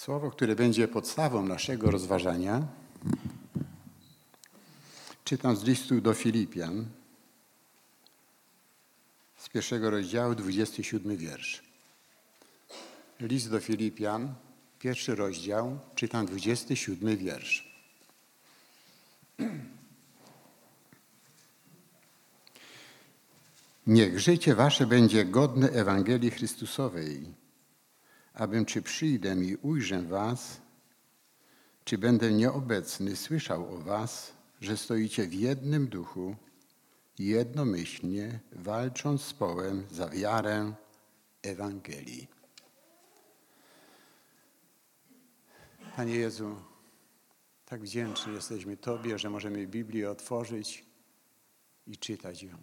Słowo, które będzie podstawą naszego rozważania, czytam z listu do Filipian, z pierwszego rozdziału, 27 wiersz. List do Filipian, pierwszy rozdział, czytam 27 wiersz. Niech życie wasze będzie godne Ewangelii Chrystusowej, abym czy przyjdę i ujrzę was, czy będę nieobecny, słyszał o was, że stoicie w jednym duchu, jednomyślnie, walcząc z połem za wiarę Ewangelii. Panie Jezu, tak wdzięczni jesteśmy Tobie, że możemy Biblię otworzyć i czytać ją.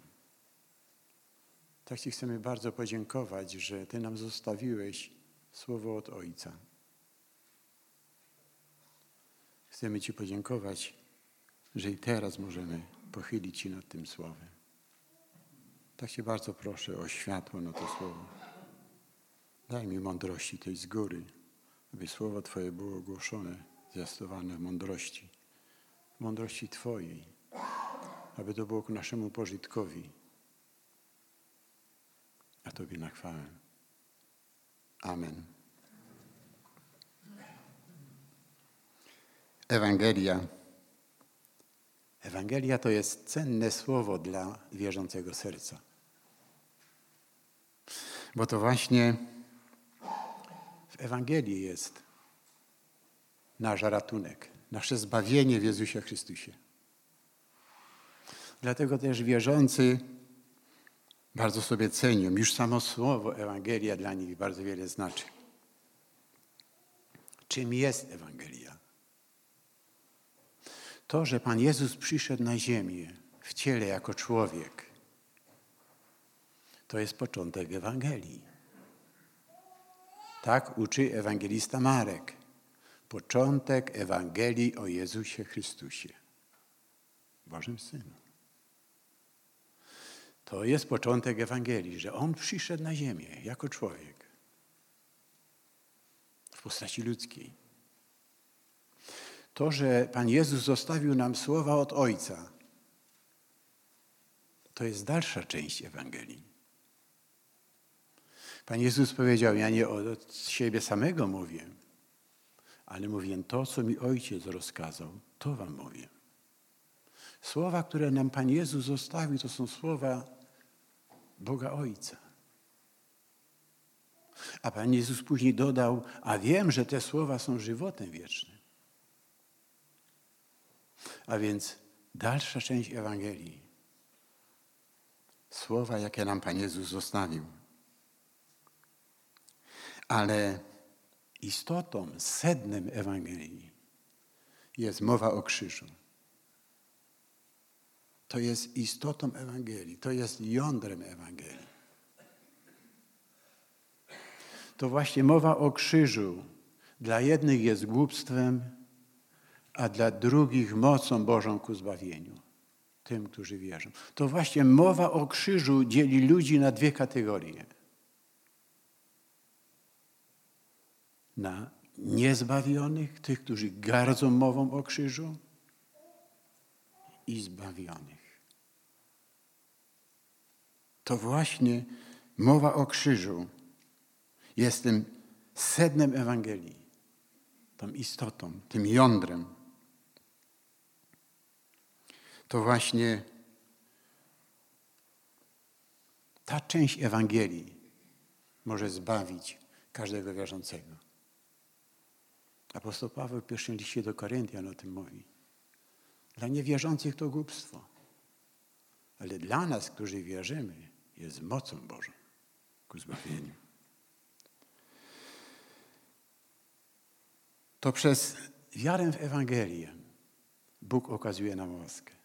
Tak Ci chcemy bardzo podziękować, że Ty nam zostawiłeś słowo od Ojca. Chcemy Ci podziękować, że i teraz możemy pochylić się nad tym słowem. Tak Cię bardzo proszę o światło na to słowo. Daj mi mądrości tej z góry, aby słowo Twoje było ogłoszone, zwiastowane w mądrości, w mądrości Twojej, aby to było ku naszemu pożytkowi, a Tobie na chwałę. Amen. Ewangelia. Ewangelia to jest cenne słowo dla wierzącego serca. Bo to właśnie w Ewangelii jest nasz ratunek, nasze zbawienie w Jezusie Chrystusie. Dlatego też wierzący bardzo sobie cenią. Już samo słowo Ewangelia dla nich bardzo wiele znaczy. Czym jest Ewangelia? To, że Pan Jezus przyszedł na ziemię w ciele jako człowiek, to jest początek Ewangelii. Tak uczy ewangelista Marek. Początek Ewangelii o Jezusie Chrystusie, Bożym Synu. To jest początek Ewangelii, że On przyszedł na ziemię jako człowiek w postaci ludzkiej. To, że Pan Jezus zostawił nam słowa od Ojca, to jest dalsza część Ewangelii. Pan Jezus powiedział, ja nie od siebie samego mówię, ale mówię to, co mi Ojciec rozkazał, to wam mówię. Słowa, które nam Pan Jezus zostawił, to są słowa Boga Ojca. A Pan Jezus później dodał, a wiem, że te słowa są żywotem wiecznym. A więc dalsza część Ewangelii. Słowa, jakie nam Pan Jezus zostawił. Ale istotą, sednem Ewangelii jest mowa o krzyżu. To jest istotą Ewangelii, to jest jądrem Ewangelii. To właśnie mowa o krzyżu dla jednych jest głupstwem, a dla drugich mocą Bożą ku zbawieniu. Tym, którzy wierzą. To właśnie mowa o krzyżu dzieli ludzi na dwie kategorie. Na niezbawionych, tych, którzy gardzą mową o krzyżu i zbawionych. To właśnie mowa o krzyżu jest tym sednem Ewangelii, tą istotą, tym jądrem. To właśnie ta część Ewangelii może zbawić każdego wierzącego. Apostoł Paweł w pierwszym liście do Koryntian o tym mówi. Dla niewierzących to głupstwo. Ale dla nas, którzy wierzymy, jest mocą Bożą ku zbawieniu. To przez wiarę w Ewangelię Bóg okazuje nam łaskę.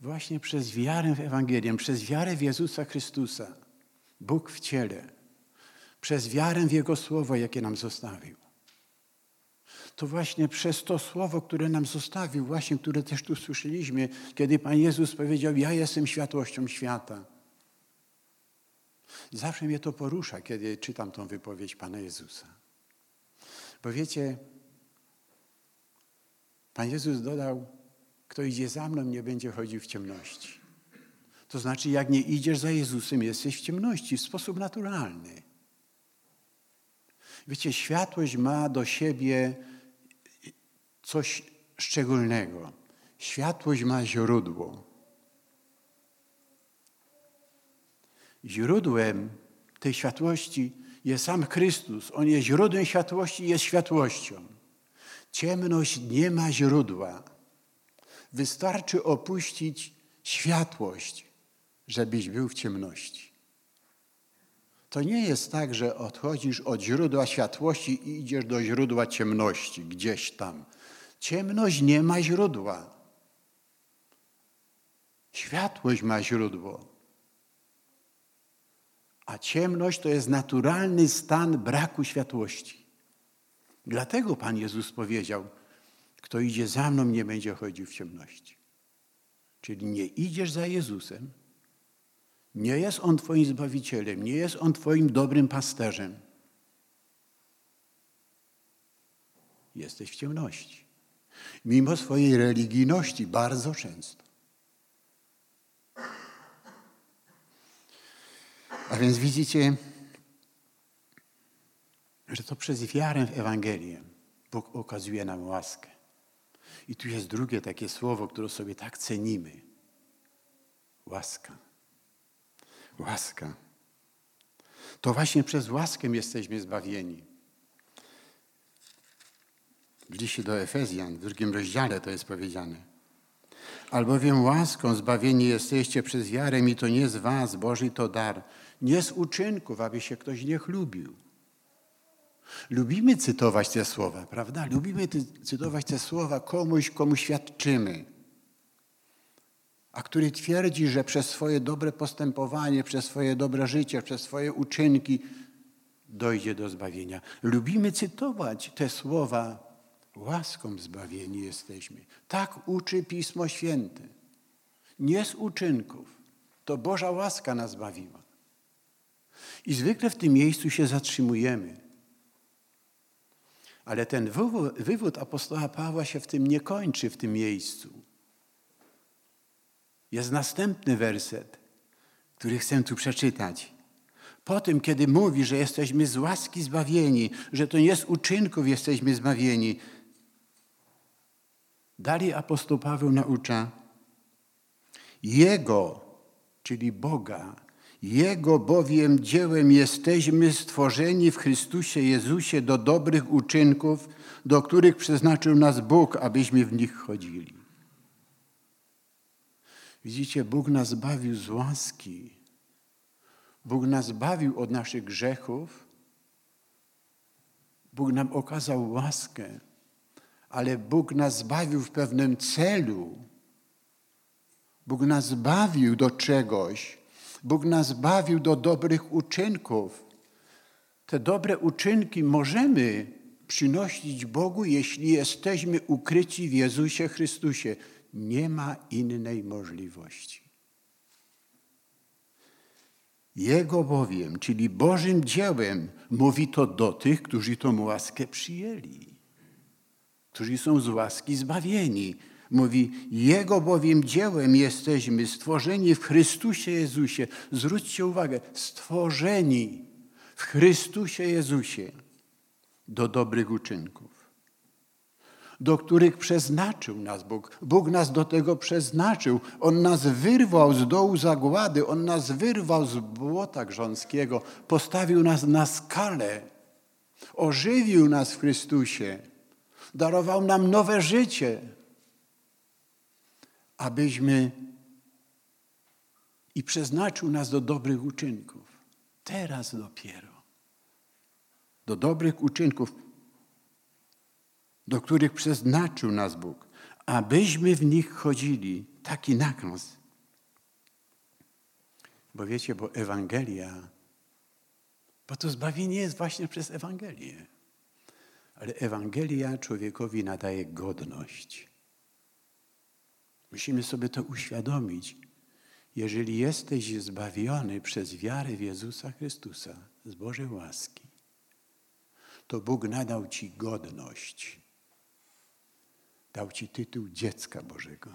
Właśnie przez wiarę w Ewangelię, przez wiarę w Jezusa Chrystusa, Bóg w ciele, przez wiarę w Jego Słowo, jakie nam zostawił to właśnie przez to słowo, które nam zostawił, właśnie które też tu słyszeliśmy, kiedy Pan Jezus powiedział, ja jestem światłością świata. Zawsze mnie to porusza, kiedy czytam tą wypowiedź Pana Jezusa. Bo wiecie, Pan Jezus dodał, kto idzie za mną, nie będzie chodził w ciemności. To znaczy, jak nie idziesz za Jezusem, jesteś w ciemności w sposób naturalny. Wiecie, światłość ma do siebie coś szczególnego. Światłość ma źródło. Źródłem tej światłości jest sam Chrystus. On jest źródłem światłości i jest światłością. Ciemność nie ma źródła. Wystarczy opuścić światłość, żebyś był w ciemności. To nie jest tak, że odchodzisz od źródła światłości i idziesz do źródła ciemności, gdzieś tam. Ciemność nie ma źródła. Światłość ma źródło. A ciemność to jest naturalny stan braku światłości. Dlatego Pan Jezus powiedział, kto idzie za mną, nie będzie chodził w ciemności. Czyli nie idziesz za Jezusem, nie jest On Twoim Zbawicielem, nie jest On Twoim dobrym pasterzem. Jesteś w ciemności. Mimo swojej religijności bardzo często. A więc widzicie, że to przez wiarę w Ewangelię Bóg okazuje nam łaskę. I tu jest drugie takie słowo, które sobie tak cenimy. Łaska. Łaska. To właśnie przez łaskę jesteśmy zbawieni. W liście do Efezjan, w drugim rozdziale to jest powiedziane. Albowiem łaską zbawieni jesteście przez wiarę i to nie z was, Boży to dar, nie z uczynków, aby się ktoś nie chlubił. Lubimy cytować te słowa, prawda? Lubimy cytować te słowa komuś, komu świadczymy a który twierdzi, że przez swoje dobre postępowanie, przez swoje dobre życie, przez swoje uczynki dojdzie do zbawienia. Lubimy cytować te słowa, łaską zbawieni jesteśmy. Tak uczy Pismo Święte. Nie z uczynków. To Boża łaska nas zbawiła. I zwykle w tym miejscu się zatrzymujemy. Ale ten wywód apostoła Pawła się w tym nie kończy, w tym miejscu. Jest następny werset, który chcę tu przeczytać. Po tym, kiedy mówi, że jesteśmy z łaski zbawieni, że to nie z uczynków jesteśmy zbawieni, dalej apostoł Paweł naucza Jego, czyli Boga, Jego bowiem dziełem jesteśmy stworzeni w Chrystusie Jezusie do dobrych uczynków, do których przeznaczył nas Bóg, abyśmy w nich chodzili. Widzicie, Bóg nas bawił z łaski. Bóg nas bawił od naszych grzechów. Bóg nam okazał łaskę, ale Bóg nas zbawił w pewnym celu. Bóg nas bawił do czegoś. Bóg nas bawił do dobrych uczynków. Te dobre uczynki możemy przynosić Bogu, jeśli jesteśmy ukryci w Jezusie Chrystusie. Nie ma innej możliwości. Jego bowiem, czyli Bożym dziełem, mówi to do tych, którzy tą łaskę przyjęli, którzy są z łaski zbawieni. Mówi, Jego bowiem dziełem jesteśmy stworzeni w Chrystusie Jezusie. Zwróćcie uwagę, stworzeni w Chrystusie Jezusie do dobrych uczynków do których przeznaczył nas Bóg. Bóg nas do tego przeznaczył. On nas wyrwał z dołu zagłady, On nas wyrwał z błota grząskiego, postawił nas na skalę, ożywił nas w Chrystusie, darował nam nowe życie, abyśmy i przeznaczył nas do dobrych uczynków. Teraz dopiero. Do dobrych uczynków do których przeznaczył nas Bóg, abyśmy w nich chodzili. Taki nakaz. Bo wiecie, bo Ewangelia, bo to zbawienie jest właśnie przez Ewangelię. Ale Ewangelia człowiekowi nadaje godność. Musimy sobie to uświadomić. Jeżeli jesteś zbawiony przez wiarę w Jezusa Chrystusa z Bożej łaski, to Bóg nadał Ci godność Dał ci tytuł dziecka Bożego.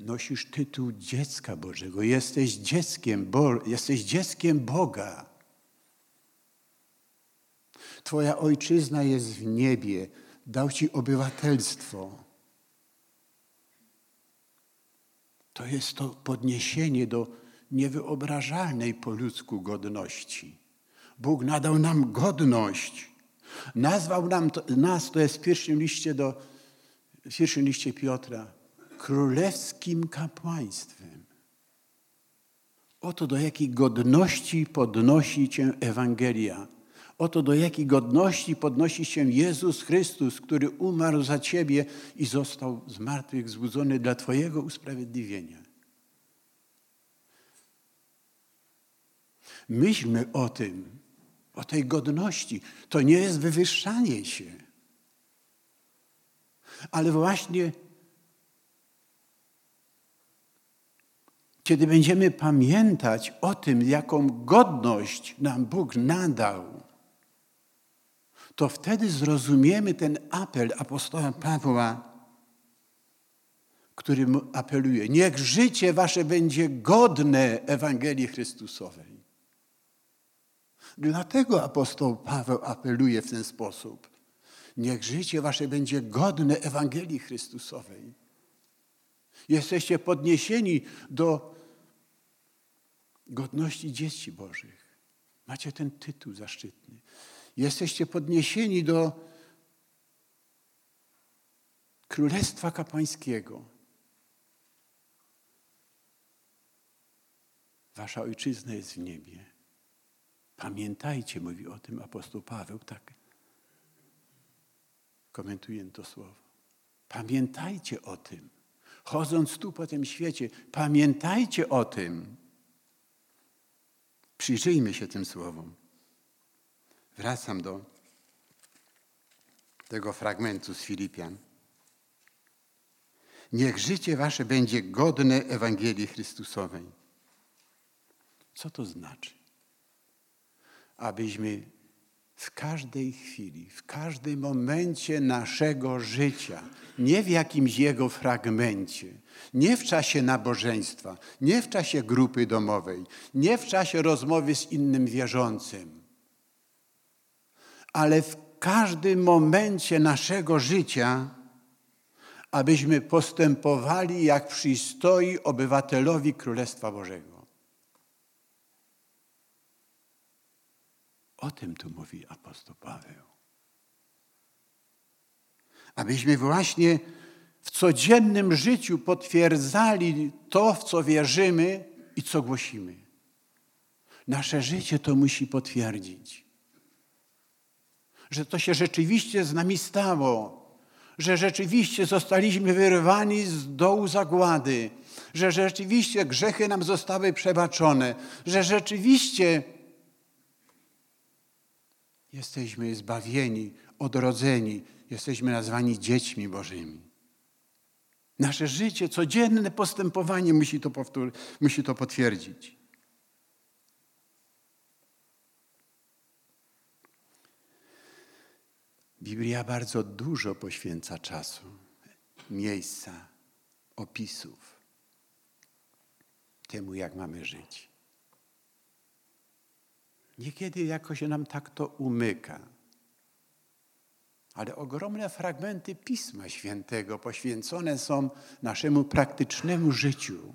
Nosisz tytuł dziecka Bożego. Jesteś dzieckiem, Bo jesteś dzieckiem Boga. Twoja ojczyzna jest w niebie. Dał ci obywatelstwo. To jest to podniesienie do niewyobrażalnej po ludzku godności. Bóg nadał nam godność. Nazwał nam to, nas, to jest w pierwszym liście do, w pierwszym liście Piotra, królewskim kapłaństwem. Oto do jakiej godności podnosi cię Ewangelia. Oto do jakiej godności podnosi się Jezus Chrystus, który umarł za ciebie i został z martwych zbudzony dla twojego usprawiedliwienia. Myślmy o tym, o tej godności. To nie jest wywyższanie się, ale właśnie kiedy będziemy pamiętać o tym, jaką godność nam Bóg nadał, to wtedy zrozumiemy ten apel apostoła Pawła, który apeluje: Niech życie wasze będzie godne Ewangelii Chrystusowej. Dlatego apostoł Paweł apeluje w ten sposób. Niech życie wasze będzie godne Ewangelii Chrystusowej. Jesteście podniesieni do godności dzieci Bożych. Macie ten tytuł zaszczytny. Jesteście podniesieni do Królestwa Kapłańskiego. Wasza ojczyzna jest w niebie. Pamiętajcie, mówi o tym apostoł Paweł, tak. Komentuję to słowo. Pamiętajcie o tym. Chodząc tu po tym świecie, pamiętajcie o tym. Przyjrzyjmy się tym słowom. Wracam do tego fragmentu z Filipian. Niech życie wasze będzie godne Ewangelii Chrystusowej. Co to znaczy? Abyśmy w każdej chwili, w każdym momencie naszego życia, nie w jakimś jego fragmencie, nie w czasie nabożeństwa, nie w czasie grupy domowej, nie w czasie rozmowy z innym wierzącym, ale w każdym momencie naszego życia, abyśmy postępowali jak przystoi obywatelowi Królestwa Bożego. O tym tu mówi apostoł Paweł. Abyśmy właśnie w codziennym życiu potwierdzali to, w co wierzymy i co głosimy. Nasze życie to musi potwierdzić że to się rzeczywiście z nami stało, że rzeczywiście zostaliśmy wyrwani z dołu zagłady, że rzeczywiście grzechy nam zostały przebaczone, że rzeczywiście jesteśmy zbawieni, odrodzeni, jesteśmy nazwani dziećmi Bożymi. Nasze życie, codzienne postępowanie musi to, powtór- musi to potwierdzić. Biblia bardzo dużo poświęca czasu, miejsca, opisów temu, jak mamy żyć. Niekiedy jakoś nam tak to umyka. Ale ogromne fragmenty Pisma Świętego poświęcone są naszemu praktycznemu życiu.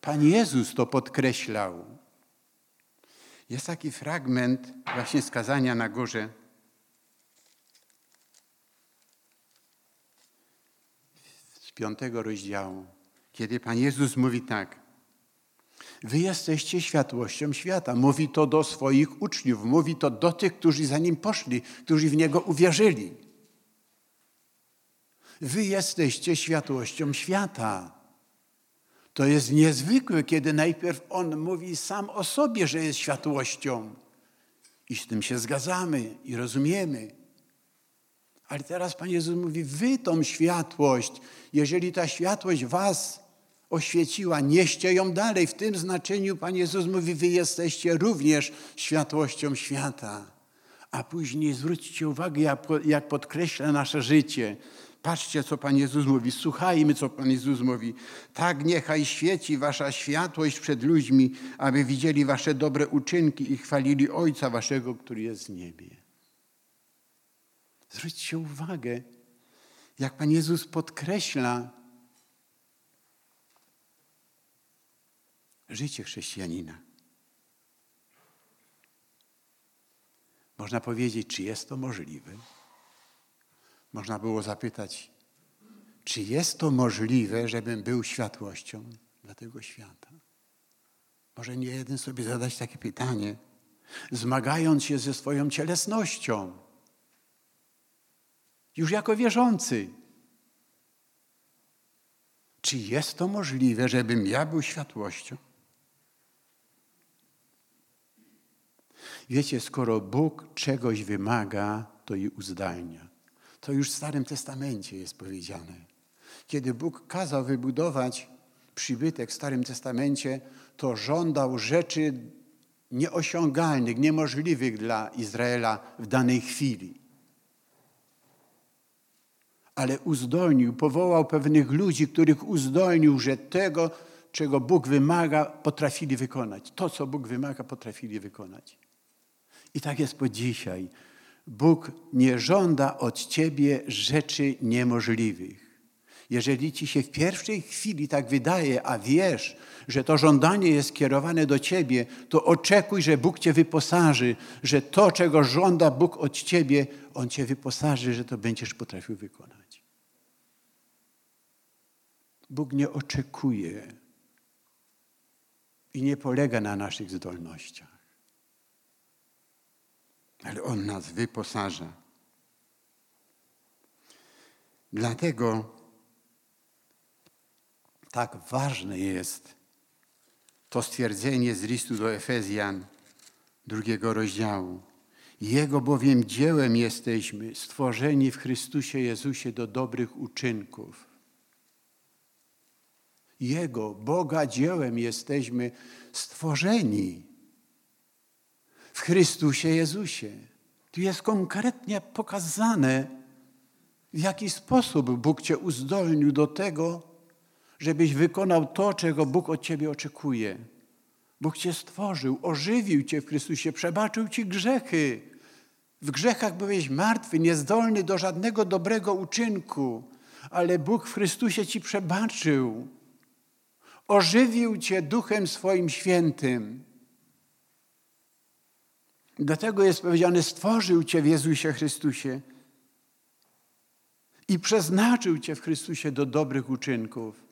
Pan Jezus to podkreślał. Jest taki fragment właśnie skazania na górze piątego rozdziału, kiedy Pan Jezus mówi tak. Wy jesteście światłością świata. Mówi to do swoich uczniów, mówi to do tych, którzy za Nim poszli, którzy w Niego uwierzyli. Wy jesteście światłością świata. To jest niezwykłe, kiedy najpierw On mówi sam o sobie, że jest światłością. I z tym się zgadzamy i rozumiemy. Ale teraz Pan Jezus mówi, wy tą światłość, jeżeli ta światłość was oświeciła, nieście ją dalej. W tym znaczeniu Pan Jezus mówi, wy jesteście również światłością świata. A później zwróćcie uwagę, jak, podkreśla nasze życie. Patrzcie, co Pan Jezus mówi. Słuchajmy, co Pan Jezus mówi. Tak niechaj świeci wasza światłość przed ludźmi, aby widzieli wasze dobre uczynki i chwalili Ojca waszego, który jest w niebie. Zwróćcie uwagę, jak Pan Jezus podkreśla życie chrześcijanina. Można powiedzieć, czy jest to możliwe? Można było zapytać, czy jest to możliwe, żebym był światłością dla tego świata? Może nie jeden sobie zadać takie pytanie, zmagając się ze swoją cielesnością, już jako wierzący. Czy jest to możliwe, żebym ja był światłością? Wiecie, skoro Bóg czegoś wymaga, to i uzdalnia. To już w Starym Testamencie jest powiedziane. Kiedy Bóg kazał wybudować przybytek w Starym Testamencie, to żądał rzeczy nieosiągalnych, niemożliwych dla Izraela w danej chwili. Ale uzdolnił, powołał pewnych ludzi, których uzdolnił, że tego, czego Bóg wymaga, potrafili wykonać. To, co Bóg wymaga, potrafili wykonać. I tak jest po dzisiaj. Bóg nie żąda od ciebie rzeczy niemożliwych. Jeżeli ci się w pierwszej chwili tak wydaje, a wiesz, że to żądanie jest kierowane do ciebie, to oczekuj, że Bóg cię wyposaży, że to, czego żąda Bóg od ciebie, On cię wyposaży, że to będziesz potrafił wykonać. Bóg nie oczekuje i nie polega na naszych zdolnościach ale On nas wyposaża. Dlatego tak ważne jest to stwierdzenie z listu do Efezjan drugiego rozdziału. Jego bowiem dziełem jesteśmy, stworzeni w Chrystusie Jezusie do dobrych uczynków. Jego, Boga dziełem jesteśmy stworzeni w Chrystusie Jezusie. Tu jest konkretnie pokazane, w jaki sposób Bóg Cię uzdolnił do tego, żebyś wykonał to, czego Bóg od Ciebie oczekuje. Bóg Cię stworzył, ożywił Cię w Chrystusie, przebaczył Ci grzechy. W grzechach byłeś martwy, niezdolny do żadnego dobrego uczynku, ale Bóg w Chrystusie Ci przebaczył. Ożywił Cię Duchem swoim świętym. Dlatego jest powiedziane, stworzył Cię w Jezusie Chrystusie i przeznaczył Cię w Chrystusie do dobrych uczynków,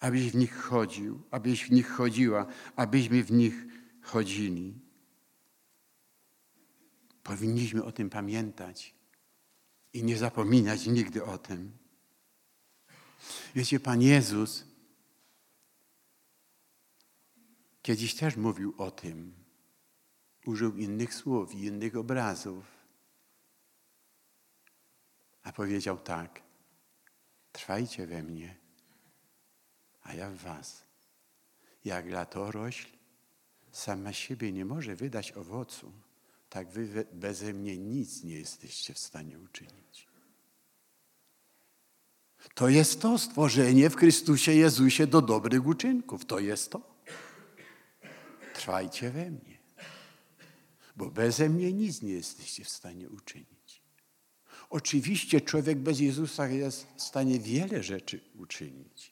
abyś w nich chodził, abyś w nich chodziła, abyśmy w nich chodzili. Powinniśmy o tym pamiętać i nie zapominać nigdy o tym. Wiecie, Pan Jezus kiedyś też mówił o tym, użył innych słów innych obrazów. A powiedział tak: Trwajcie we mnie, a ja w Was. Jak latorośl sama siebie nie może wydać owocu, tak wy beze mnie nic nie jesteście w stanie uczynić. To jest to stworzenie w Chrystusie Jezusie do dobrych uczynków. To jest to. Trwajcie we mnie bo beze mnie nic nie jesteście w stanie uczynić. Oczywiście człowiek bez Jezusa jest w stanie wiele rzeczy uczynić,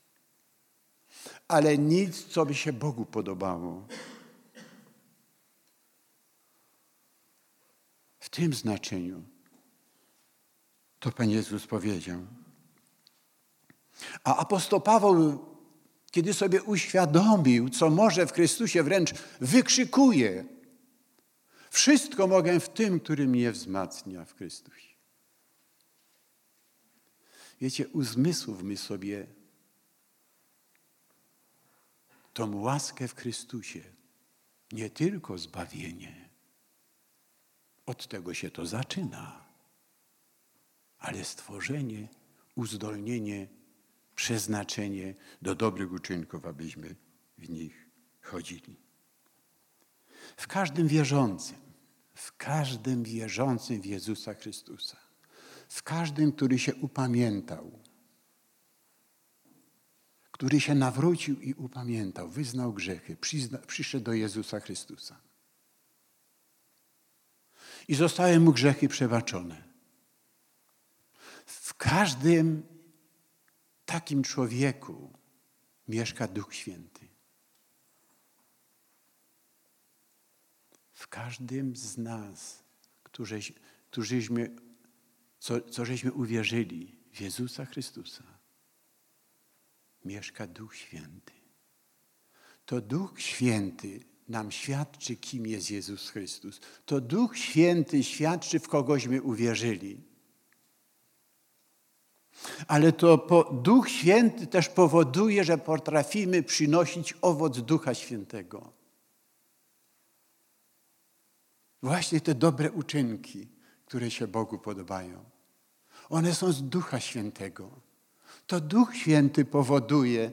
ale nic, co by się Bogu podobało. W tym znaczeniu to Pan Jezus powiedział. A apostoł Paweł, kiedy sobie uświadomił, co może w Chrystusie, wręcz wykrzykuje, wszystko mogę w tym, który mnie wzmacnia w Chrystusie. Wiecie, uzmysłówmy sobie tą łaskę w Chrystusie, nie tylko zbawienie. Od tego się to zaczyna, ale stworzenie, uzdolnienie, przeznaczenie do dobrych uczynków, abyśmy w nich chodzili. W każdym wierzącym, w każdym wierzącym w Jezusa Chrystusa. W każdym, który się upamiętał. Który się nawrócił i upamiętał, wyznał grzechy, przyszedł do Jezusa Chrystusa. I zostały mu grzechy przebaczone. W każdym takim człowieku mieszka Duch Święty. W każdym z nas, którzy, którzyśmy, co, co żeśmy uwierzyli w Jezusa Chrystusa, mieszka Duch Święty. To Duch Święty nam świadczy, kim jest Jezus Chrystus. To Duch Święty świadczy, w kogośmy uwierzyli. Ale to Duch Święty też powoduje, że potrafimy przynosić owoc Ducha Świętego. Właśnie te dobre uczynki, które się Bogu podobają. One są z Ducha Świętego. To Duch Święty powoduje,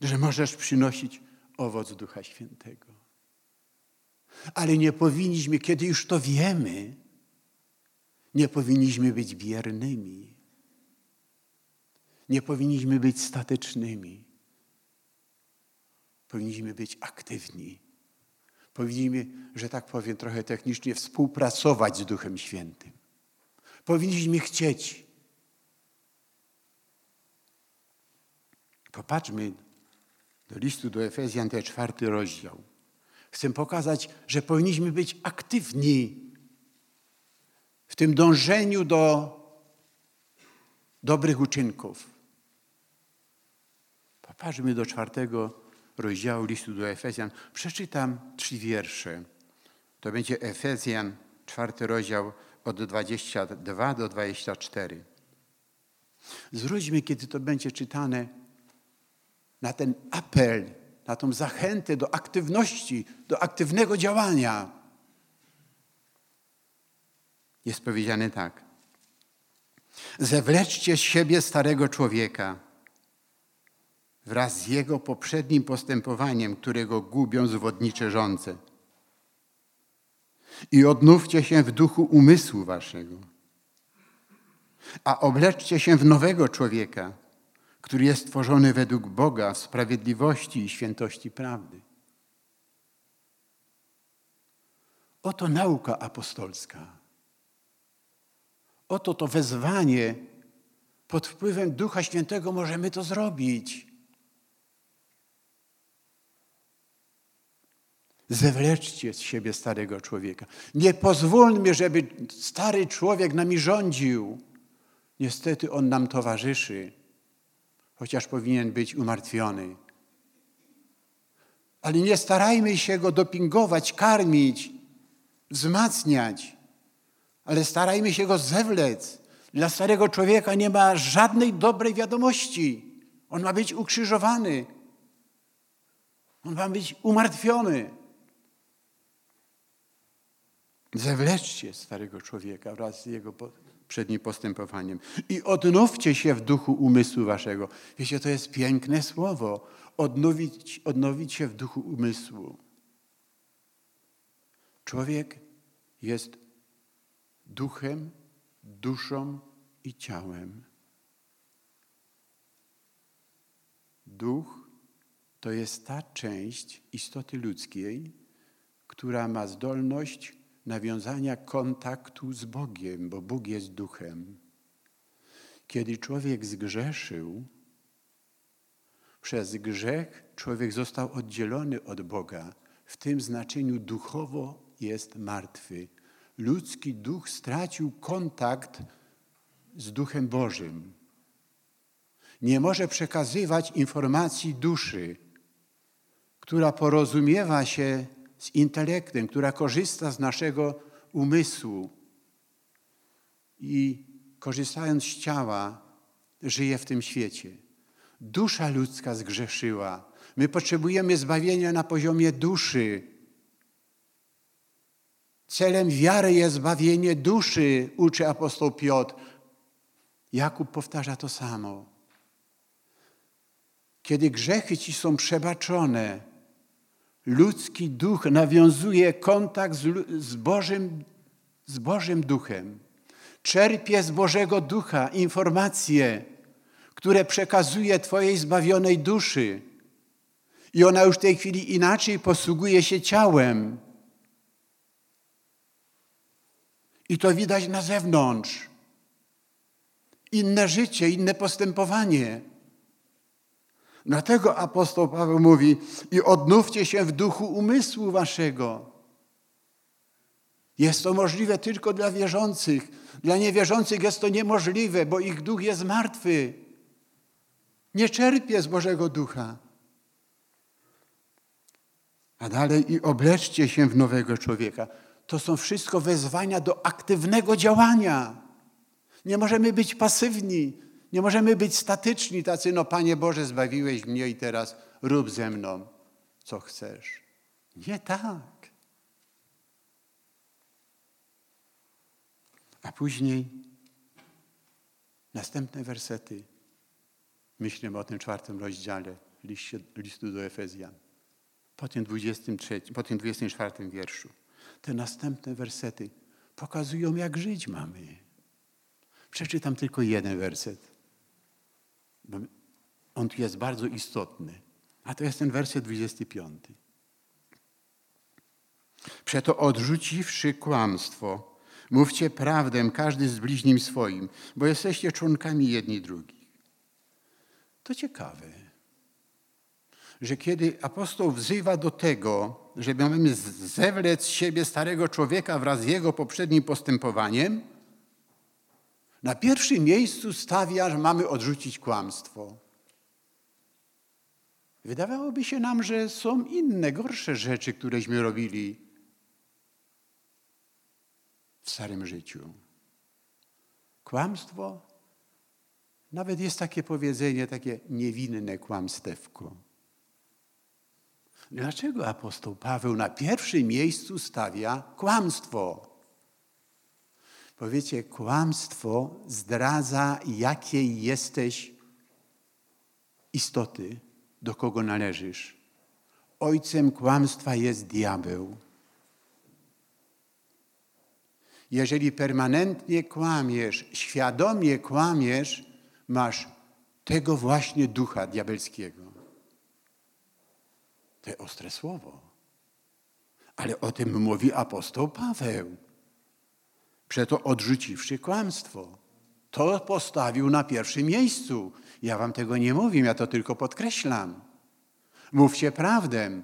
że możesz przynosić owoc Ducha Świętego. Ale nie powinniśmy, kiedy już to wiemy, nie powinniśmy być biernymi. Nie powinniśmy być statycznymi. Powinniśmy być aktywni. Powinniśmy, że tak powiem trochę technicznie, współpracować z Duchem Świętym. Powinniśmy chcieć. Popatrzmy do listu do Efezjan, ten czwarty rozdział. Chcę pokazać, że powinniśmy być aktywni w tym dążeniu do dobrych uczynków. Popatrzmy do czwartego rozdziału listu do Efezjan. Przeczytam trzy wiersze. To będzie Efezjan, czwarty rozdział od 22 do 24. Zwróćmy, kiedy to będzie czytane, na ten apel, na tą zachętę do aktywności, do aktywnego działania. Jest powiedziane tak. Zewleczcie z siebie starego człowieka wraz z jego poprzednim postępowaniem, którego gubią zwodnicze żądze. I odnówcie się w duchu umysłu waszego. A obleczcie się w nowego człowieka, który jest stworzony według Boga w sprawiedliwości i świętości prawdy. Oto nauka apostolska. Oto to wezwanie. Pod wpływem Ducha Świętego możemy to zrobić. Zewleczcie z siebie starego człowieka. Nie pozwólmy, żeby stary człowiek nami rządził. Niestety on nam towarzyszy, chociaż powinien być umartwiony. Ale nie starajmy się go dopingować, karmić, wzmacniać ale starajmy się go zewlec. Dla starego człowieka nie ma żadnej dobrej wiadomości. On ma być ukrzyżowany. On ma być umartwiony. Zewleczcie starego człowieka wraz z jego przednim postępowaniem i odnówcie się w duchu umysłu waszego. Wiecie, to jest piękne słowo. Odnowić, odnowić się w duchu umysłu. Człowiek jest duchem, duszą i ciałem. Duch to jest ta część istoty ludzkiej, która ma zdolność nawiązania kontaktu z Bogiem, bo Bóg jest duchem. Kiedy człowiek zgrzeszył, przez grzech człowiek został oddzielony od Boga. W tym znaczeniu duchowo jest martwy ludzki duch stracił kontakt z Duchem Bożym. Nie może przekazywać informacji duszy, która porozumiewa się z intelektem, która korzysta z naszego umysłu i korzystając z ciała, żyje w tym świecie. Dusza ludzka zgrzeszyła. My potrzebujemy zbawienia na poziomie duszy. Celem wiary jest zbawienie duszy, uczy apostoł Piotr. Jakub powtarza to samo. Kiedy grzechy ci są przebaczone, ludzki duch nawiązuje kontakt z, z, Bożym, z Bożym Duchem. Czerpie z Bożego Ducha informacje, które przekazuje Twojej zbawionej duszy. I ona już w tej chwili inaczej posługuje się ciałem. I to widać na zewnątrz. Inne życie, inne postępowanie. Dlatego apostoł Paweł mówi: I odnówcie się w duchu umysłu waszego. Jest to możliwe tylko dla wierzących. Dla niewierzących jest to niemożliwe, bo ich duch jest martwy. Nie czerpie z Bożego Ducha. A dalej i obleczcie się w nowego człowieka. To są wszystko wezwania do aktywnego działania. Nie możemy być pasywni, nie możemy być statyczni, tacy, no Panie Boże, zbawiłeś mnie i teraz rób ze mną, co chcesz. Nie tak. A później następne wersety. Myślimy o tym czwartym rozdziale liście, listu do Efezjan. Po tym, 23, po tym 24 wierszu. Te następne wersety pokazują, jak żyć mamy. Przeczytam tylko jeden werset. On tu jest bardzo istotny. A to jest ten werset 25. Przeto odrzuciwszy kłamstwo, mówcie prawdę każdy z bliźnim swoim, bo jesteście członkami jedni drugich. To ciekawe, że kiedy apostoł wzywa do tego, żeby mamy zewlec z siebie starego człowieka wraz z jego poprzednim postępowaniem, na pierwszym miejscu stawia, że mamy odrzucić kłamstwo. Wydawałoby się nam, że są inne, gorsze rzeczy, któreśmy robili w starym życiu. Kłamstwo, nawet jest takie powiedzenie, takie niewinne kłamstewko. Dlaczego apostoł Paweł na pierwszym miejscu stawia kłamstwo? Powiecie, kłamstwo zdradza, jakiej jesteś istoty, do kogo należysz. Ojcem kłamstwa jest diabeł. Jeżeli permanentnie kłamiesz, świadomie kłamiesz, masz tego właśnie ducha diabelskiego. To ostre słowo. Ale o tym mówi apostoł Paweł. Przeto odrzuciwszy kłamstwo. To postawił na pierwszym miejscu. Ja wam tego nie mówię, ja to tylko podkreślam. Mówcie prawdę.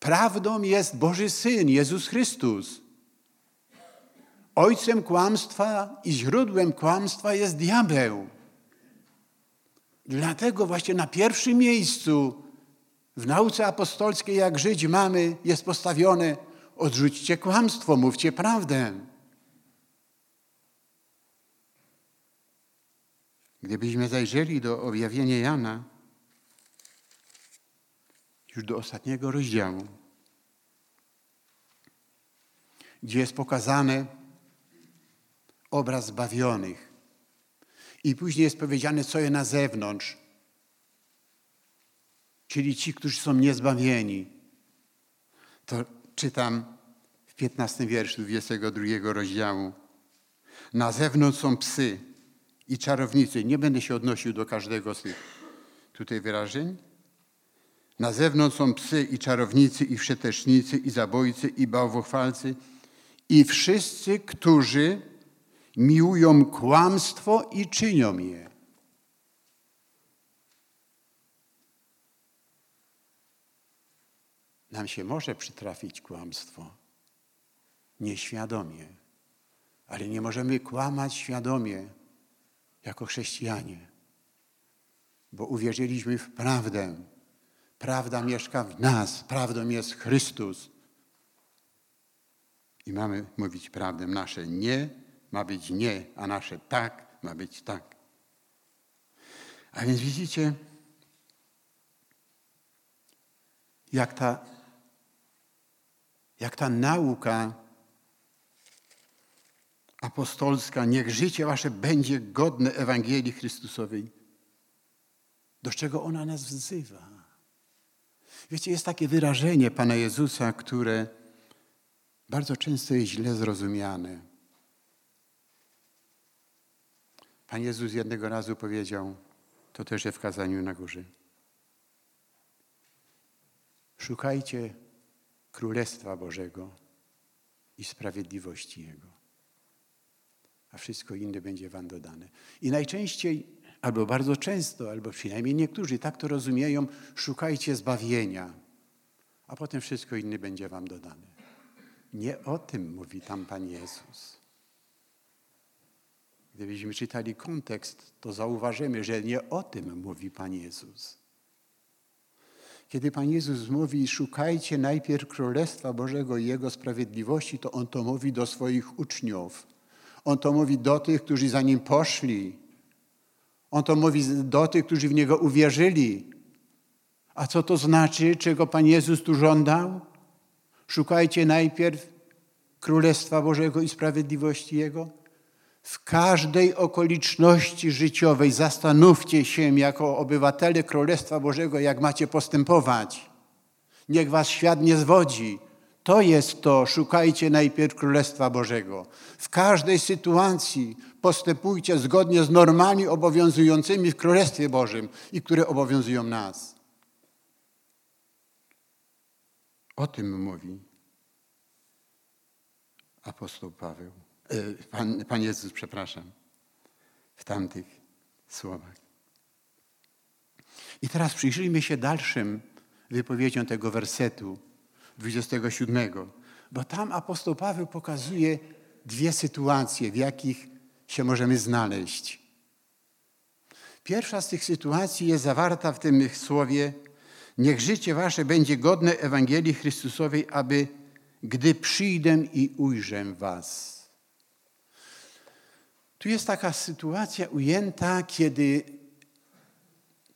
Prawdą jest Boży Syn, Jezus Chrystus. Ojcem kłamstwa i źródłem kłamstwa jest diabeł. Dlatego właśnie na pierwszym miejscu w nauce apostolskiej, jak żyć mamy, jest postawione odrzućcie kłamstwo, mówcie prawdę. Gdybyśmy zajrzeli do objawienia Jana, już do ostatniego rozdziału, gdzie jest pokazany obraz zbawionych i później jest powiedziane, co jest na zewnątrz, czyli ci, którzy są niezbawieni. To czytam w 15 wierszu 22 rozdziału. Na zewnątrz są psy, i czarownicy. Nie będę się odnosił do każdego z tych tutaj wyrażeń. Na zewnątrz są psy i czarownicy, i wszetecznicy, i zabójcy, i bałwochwalcy, i wszyscy, którzy miłują kłamstwo i czynią je. Nam się może przytrafić kłamstwo nieświadomie, ale nie możemy kłamać świadomie jako chrześcijanie, bo uwierzyliśmy w prawdę. Prawda mieszka w nas, prawdą jest Chrystus. I mamy mówić prawdę. Nasze nie ma być nie, a nasze tak ma być tak. A więc widzicie, jak ta, jak ta nauka apostolska, niech życie wasze będzie godne Ewangelii Chrystusowej. Do czego ona nas wzywa? Wiecie, jest takie wyrażenie Pana Jezusa, które bardzo często jest źle zrozumiane. Pan Jezus jednego razu powiedział, to też w kazaniu na górze. Szukajcie Królestwa Bożego i sprawiedliwości Jego, a wszystko inne będzie Wam dodane. I najczęściej, albo bardzo często, albo przynajmniej niektórzy tak to rozumieją, szukajcie zbawienia, a potem wszystko inne będzie Wam dodane. Nie o tym mówi tam Pan Jezus. Gdybyśmy czytali kontekst, to zauważymy, że nie o tym mówi Pan Jezus. Kiedy Pan Jezus mówi, szukajcie najpierw Królestwa Bożego i Jego sprawiedliwości, to On to mówi do swoich uczniów. On to mówi do tych, którzy za Nim poszli. On to mówi do tych, którzy w Niego uwierzyli. A co to znaczy, czego Pan Jezus tu żądał? Szukajcie najpierw Królestwa Bożego i sprawiedliwości Jego. W każdej okoliczności życiowej zastanówcie się jako obywatele Królestwa Bożego, jak macie postępować. Niech was świat nie zwodzi. To jest to, szukajcie najpierw Królestwa Bożego. W każdej sytuacji postępujcie zgodnie z normami obowiązującymi w Królestwie Bożym i które obowiązują nas. O tym mówi apostoł Paweł. E, Pan, Pan Jezus, przepraszam, w tamtych słowach. I teraz przyjrzyjmy się dalszym wypowiedziom tego wersetu 27, bo tam apostoł Paweł pokazuje dwie sytuacje, w jakich się możemy znaleźć. Pierwsza z tych sytuacji jest zawarta w tym słowie: Niech życie wasze będzie godne Ewangelii Chrystusowej, aby gdy przyjdę i ujrzę was. Tu jest taka sytuacja ujęta, kiedy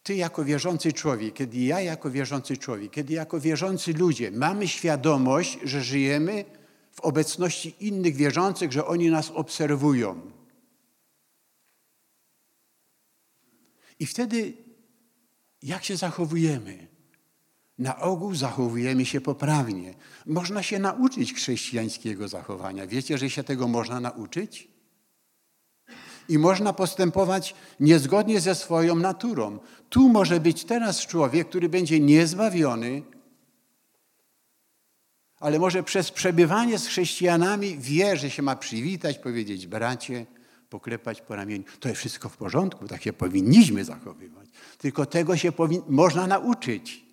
ty jako wierzący człowiek, kiedy ja jako wierzący człowiek, kiedy jako wierzący ludzie mamy świadomość, że żyjemy w obecności innych wierzących, że oni nas obserwują. I wtedy jak się zachowujemy? Na ogół zachowujemy się poprawnie. Można się nauczyć chrześcijańskiego zachowania. Wiecie, że się tego można nauczyć? I można postępować niezgodnie ze swoją naturą. Tu może być teraz człowiek, który będzie niezbawiony, ale może przez przebywanie z chrześcijanami wie, że się ma przywitać, powiedzieć bracie, poklepać po ramieniu. To jest wszystko w porządku, tak się powinniśmy zachowywać. Tylko tego się można nauczyć.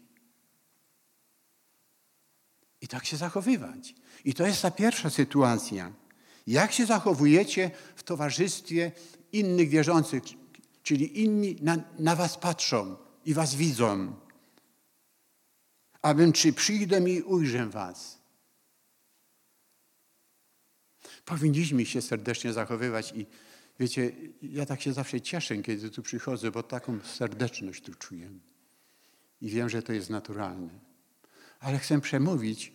I tak się zachowywać. I to jest ta pierwsza sytuacja. Jak się zachowujecie w towarzystwie innych wierzących, czyli inni na, na was patrzą i was widzą. Abym czy przyjdę i ujrzę was. Powinniśmy się serdecznie zachowywać i wiecie, ja tak się zawsze cieszę, kiedy tu przychodzę, bo taką serdeczność tu czuję. I wiem, że to jest naturalne. Ale chcę przemówić,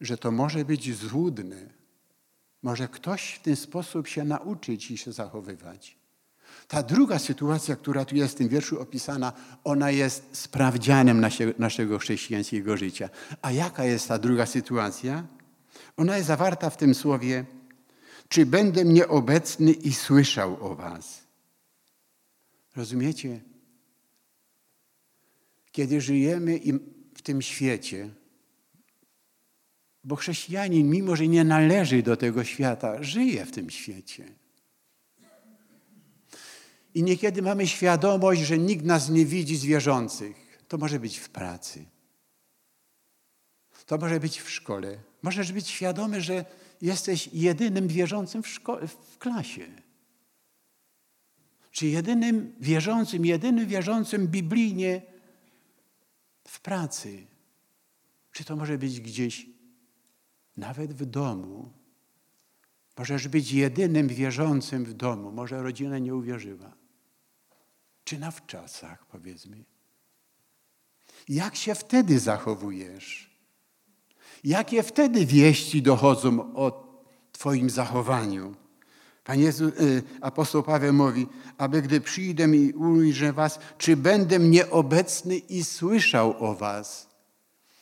że to może być złudne może ktoś w ten sposób się nauczyć i się zachowywać. Ta druga sytuacja, która tu jest w tym wierszu opisana, ona jest sprawdzianem naszego chrześcijańskiego życia. A jaka jest ta druga sytuacja? Ona jest zawarta w tym słowie, czy będę mnie obecny i słyszał o was. Rozumiecie? Kiedy żyjemy w tym świecie, bo chrześcijanin, mimo że nie należy do tego świata, żyje w tym świecie. I niekiedy mamy świadomość, że nikt nas nie widzi z wierzących. To może być w pracy. To może być w szkole. Możesz być świadomy, że jesteś jedynym wierzącym w, w klasie. Czy jedynym wierzącym, jedynym wierzącym biblijnie w pracy. Czy to może być gdzieś nawet w domu. Możesz być jedynym wierzącym w domu. Może rodzina nie uwierzyła. Czy na wczasach, powiedzmy. Jak się wtedy zachowujesz? Jakie wtedy wieści dochodzą o Twoim zachowaniu? Pan Jezu, y, apostoł Paweł mówi, aby gdy przyjdę i ujrzę was, czy będę nieobecny i słyszał o was?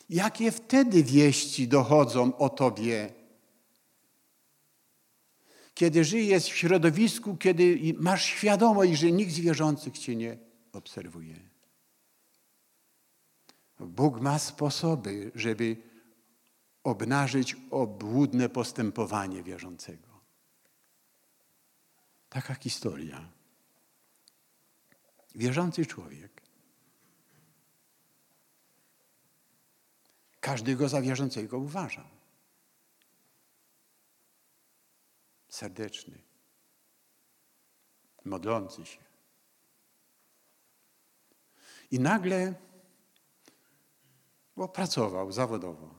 Jakie wtedy wieści dochodzą o Tobie? Kiedy żyjesz w środowisku, kiedy masz świadomość, że nikt z wierzących Cię nie obserwuje. Bóg ma sposoby, żeby obnażyć obłudne postępowanie wierzącego. Taka historia. Wierzący człowiek. Każdy go za wierzącego uważał. Serdeczny, modlący się. I nagle, bo pracował zawodowo.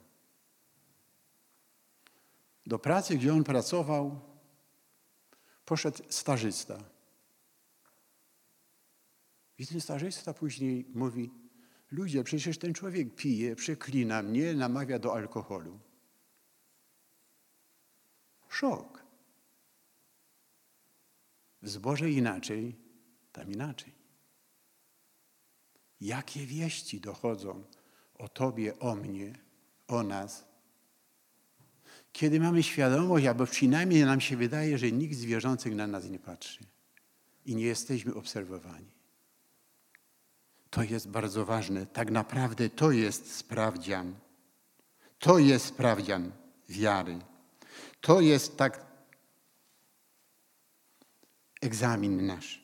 Do pracy, gdzie on pracował, poszedł stażysta. I ten stażysta później mówi, ludzie, przecież ten człowiek pije, przeklina mnie, namawia do alkoholu. Szok. W zborze inaczej, tam inaczej. Jakie wieści dochodzą o Tobie, o mnie, o nas, kiedy mamy świadomość, albo przynajmniej nam się wydaje, że nikt z wierzących na nas nie patrzy i nie jesteśmy obserwowani. To jest bardzo ważne. Tak naprawdę to jest sprawdzian. To jest sprawdzian wiary. To jest tak egzamin nasz.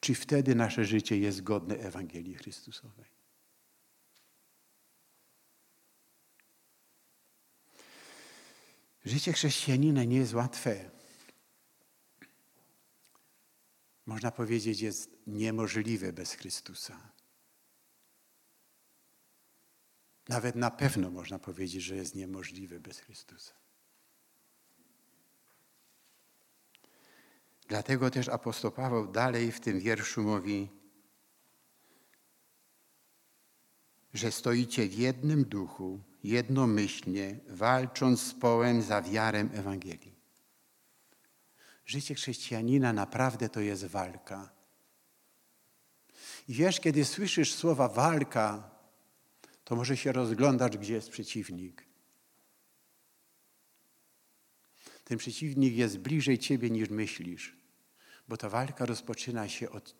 Czy wtedy nasze życie jest godne Ewangelii Chrystusowej? Życie chrześcijanina nie jest łatwe. Można powiedzieć, jest niemożliwe bez Chrystusa. Nawet na pewno można powiedzieć, że jest niemożliwe bez Chrystusa. Dlatego też apostoł Paweł dalej w tym wierszu mówi, że stoicie w jednym duchu, jednomyślnie, walcząc z połem za wiarę Ewangelii. Życie chrześcijanina naprawdę to jest walka. I wiesz, kiedy słyszysz słowa walka, to może się rozglądać, gdzie jest przeciwnik. Ten przeciwnik jest bliżej ciebie niż myślisz, bo ta walka rozpoczyna się od,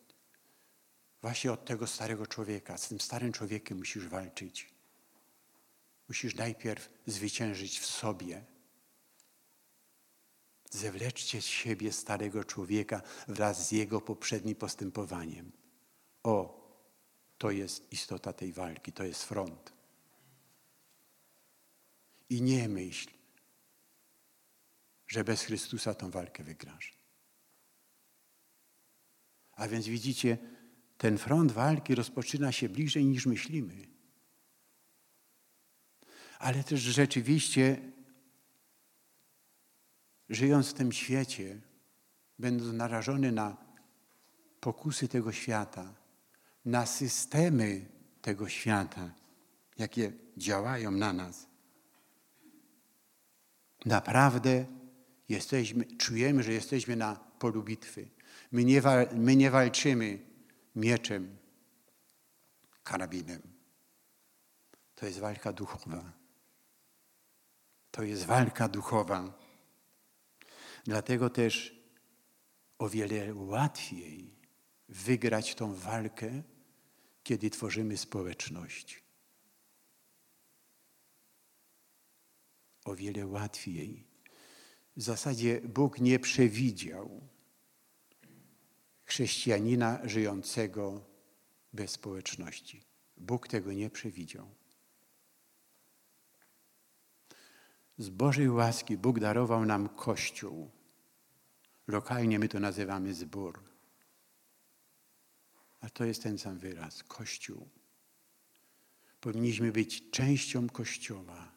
właśnie od tego starego człowieka. Z tym starym człowiekiem musisz walczyć. Musisz najpierw zwyciężyć w sobie. Zewleczcie z siebie starego człowieka wraz z jego poprzednim postępowaniem. O, to jest istota tej walki, to jest front. I nie myśl, że bez Chrystusa tą walkę wygrasz. A więc widzicie, ten front walki rozpoczyna się bliżej niż myślimy ale też rzeczywiście, żyjąc w tym świecie, będąc narażony na pokusy tego świata, na systemy tego świata, jakie działają na nas, naprawdę jesteśmy, czujemy, że jesteśmy na polu bitwy. My nie, my nie walczymy mieczem, karabinem. To jest walka duchowa. To jest walka duchowa. Dlatego też o wiele łatwiej wygrać tą walkę, kiedy tworzymy społeczność. O wiele łatwiej. W zasadzie Bóg nie przewidział chrześcijanina żyjącego bez społeczności. Bóg tego nie przewidział. Z Bożej łaski Bóg darował nam Kościół. Lokalnie my to nazywamy zbór. A to jest ten sam wyraz Kościół. Powinniśmy być częścią Kościoła.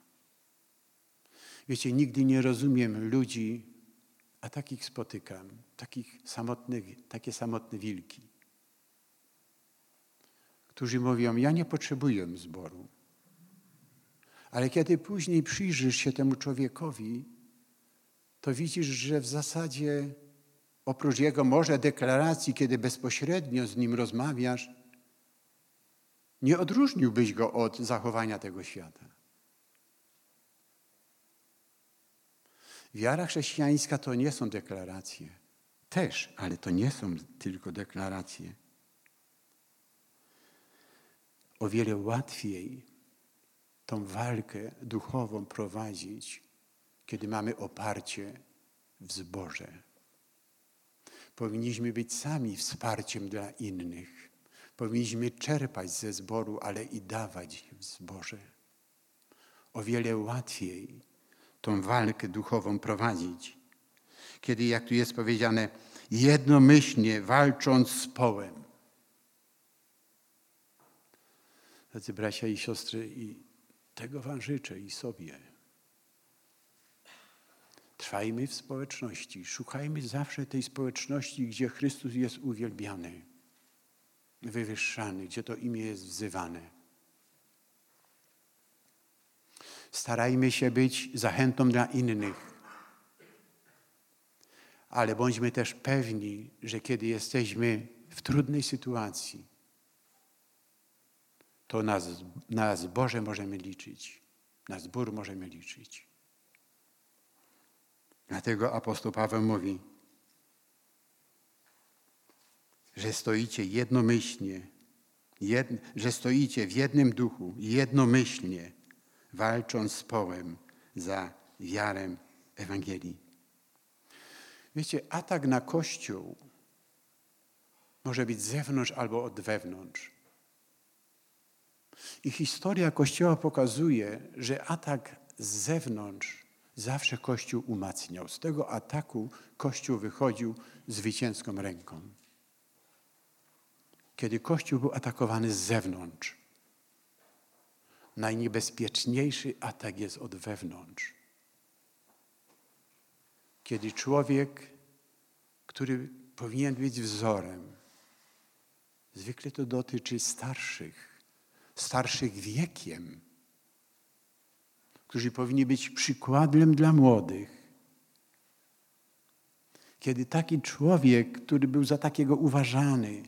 Wiecie, nigdy nie rozumiem ludzi, a takich spotykam, takich samotnych, takie samotne wilki, którzy mówią: Ja nie potrzebuję zboru. Ale kiedy później przyjrzysz się temu człowiekowi, to widzisz, że w zasadzie oprócz jego może deklaracji, kiedy bezpośrednio z nim rozmawiasz, Nie odróżniłbyś go od zachowania tego świata. Wiara chrześcijańska to nie są deklaracje. Też, ale to nie są tylko deklaracje. O wiele łatwiej tą walkę duchową prowadzić, kiedy mamy oparcie w zboże. Powinniśmy być sami wsparciem dla innych. Powinniśmy czerpać ze zboru, ale i dawać w zborze. O wiele łatwiej tą walkę duchową prowadzić, kiedy, jak tu jest powiedziane, jednomyślnie walcząc z połem. Drodzy bracia i siostry, i tego Wam życzę i sobie. Trwajmy w społeczności, szukajmy zawsze tej społeczności, gdzie Chrystus jest uwielbiany, wywyższany, gdzie to imię jest wzywane. Starajmy się być zachętą dla innych, ale bądźmy też pewni, że kiedy jesteśmy w trudnej sytuacji, to na, na zboże możemy liczyć, na zbór możemy liczyć. Dlatego apostoł Paweł mówi, że stoicie jednomyślnie, jed, że stoicie w jednym duchu, jednomyślnie, walcząc z połem za wiarę Ewangelii. Wiecie, atak na Kościół może być z zewnątrz albo od wewnątrz. I historia Kościoła pokazuje, że atak z zewnątrz zawsze Kościół umacniał. Z tego ataku Kościół wychodził zwycięską ręką. Kiedy Kościół był atakowany z zewnątrz, najniebezpieczniejszy atak jest od wewnątrz. Kiedy człowiek, który powinien być wzorem, zwykle to dotyczy starszych, starszych wiekiem, którzy powinni być przykładem dla młodych. Kiedy taki człowiek, który był za takiego uważany,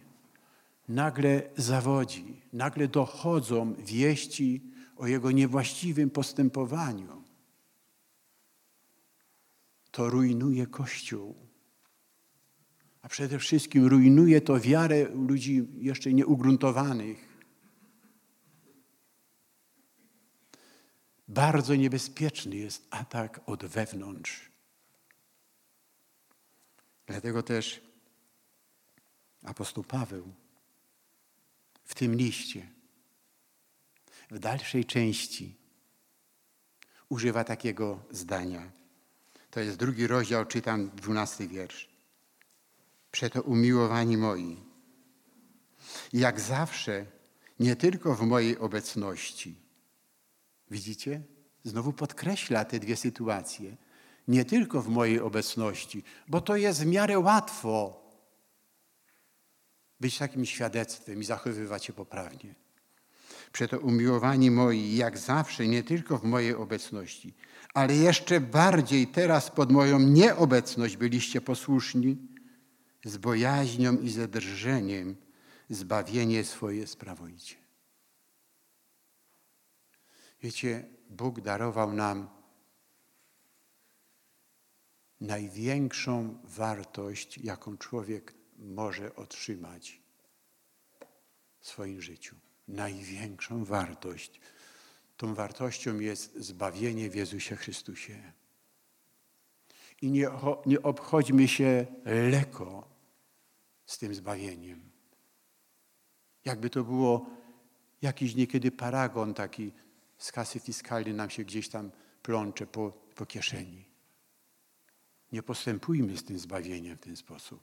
nagle zawodzi, nagle dochodzą wieści o jego niewłaściwym postępowaniu, to rujnuje Kościół. A przede wszystkim rujnuje to wiarę ludzi jeszcze nieugruntowanych. Bardzo niebezpieczny jest atak od wewnątrz. Dlatego też apostoł Paweł w tym liście, w dalszej części, używa takiego zdania. To jest drugi rozdział, czytam dwunasty wiersz. Przeto umiłowani moi, jak zawsze, nie tylko w mojej obecności, Widzicie? Znowu podkreśla te dwie sytuacje. Nie tylko w mojej obecności, bo to jest w miarę łatwo być takim świadectwem i zachowywać się poprawnie. Przeto umiłowani moi, jak zawsze, nie tylko w mojej obecności, ale jeszcze bardziej teraz pod moją nieobecność byliście posłuszni, z bojaźnią i ze drżeniem zbawienie swoje sprawujcie. Wiecie, Bóg darował nam największą wartość, jaką człowiek może otrzymać w swoim życiu. Największą wartość. Tą wartością jest zbawienie w Jezusie Chrystusie. I nie, nie obchodźmy się lekko z tym zbawieniem. Jakby to było jakiś niekiedy paragon taki z kasy fiskalnej nam się gdzieś tam plącze po, po kieszeni. Nie postępujmy z tym zbawieniem w ten sposób.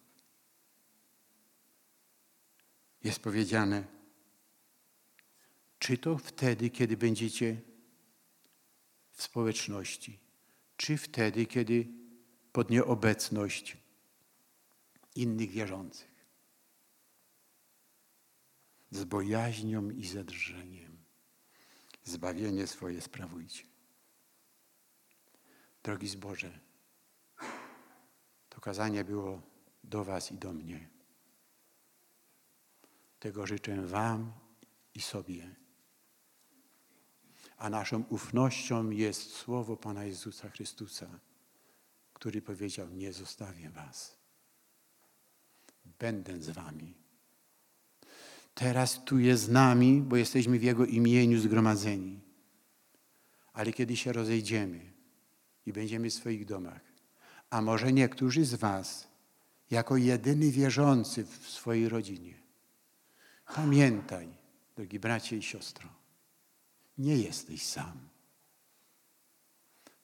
Jest powiedziane, czy to wtedy, kiedy będziecie w społeczności, czy wtedy, kiedy pod nieobecność innych wierzących. Z bojaźnią i zadrżeniem zbawienie swoje sprawujcie. Drogi zboże, to kazanie było do Was i do mnie. Tego życzę Wam i sobie. A naszą ufnością jest słowo Pana Jezusa Chrystusa, który powiedział: Nie zostawię Was. Będę z Wami. Teraz tu jest z nami, bo jesteśmy w Jego imieniu zgromadzeni. Ale kiedy się rozejdziemy i będziemy w swoich domach, a może niektórzy z Was, jako jedyny wierzący w swojej rodzinie, pamiętaj, drogi bracie i siostro, nie jesteś sam,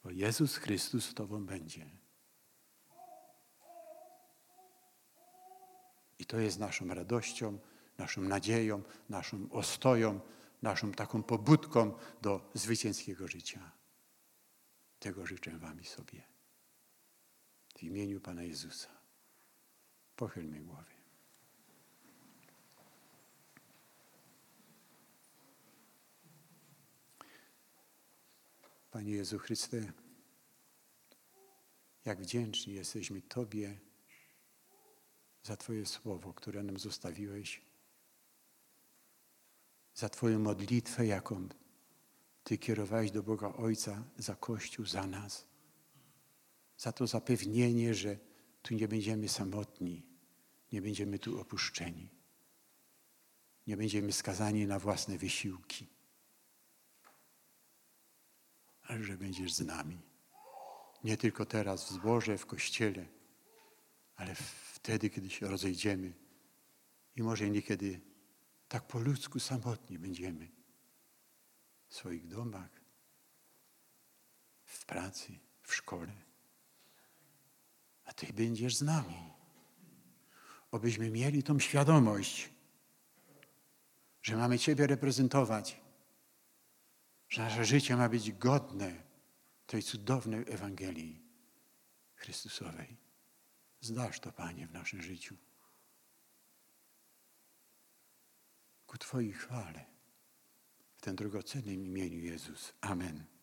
bo Jezus Chrystus z Tobą będzie. I to jest naszą radością, naszą nadzieją, naszą ostoją, naszą taką pobudką do zwycięskiego życia. Tego życzę Wam i sobie. W imieniu Pana Jezusa. Pochylmy głowy. Panie Jezu Chryste, jak wdzięczni jesteśmy Tobie za Twoje słowo, które nam zostawiłeś, za Twoją modlitwę, jaką Ty kierowałeś do Boga Ojca za Kościół, za nas, za to zapewnienie, że tu nie będziemy samotni, nie będziemy tu opuszczeni, nie będziemy skazani na własne wysiłki, ale że będziesz z nami. Nie tylko teraz w zborze, w kościele, ale wtedy, kiedy się rozejdziemy i może niekiedy tak po ludzku samotni będziemy w swoich domach, w pracy, w szkole. A Ty będziesz z nami. Obyśmy mieli tą świadomość, że mamy Ciebie reprezentować, że nasze życie ma być godne tej cudownej Ewangelii Chrystusowej. Zdasz to, Panie, w naszym życiu. Ku Twojej chwale. W tym drogocennym imieniu Jezus. Amen.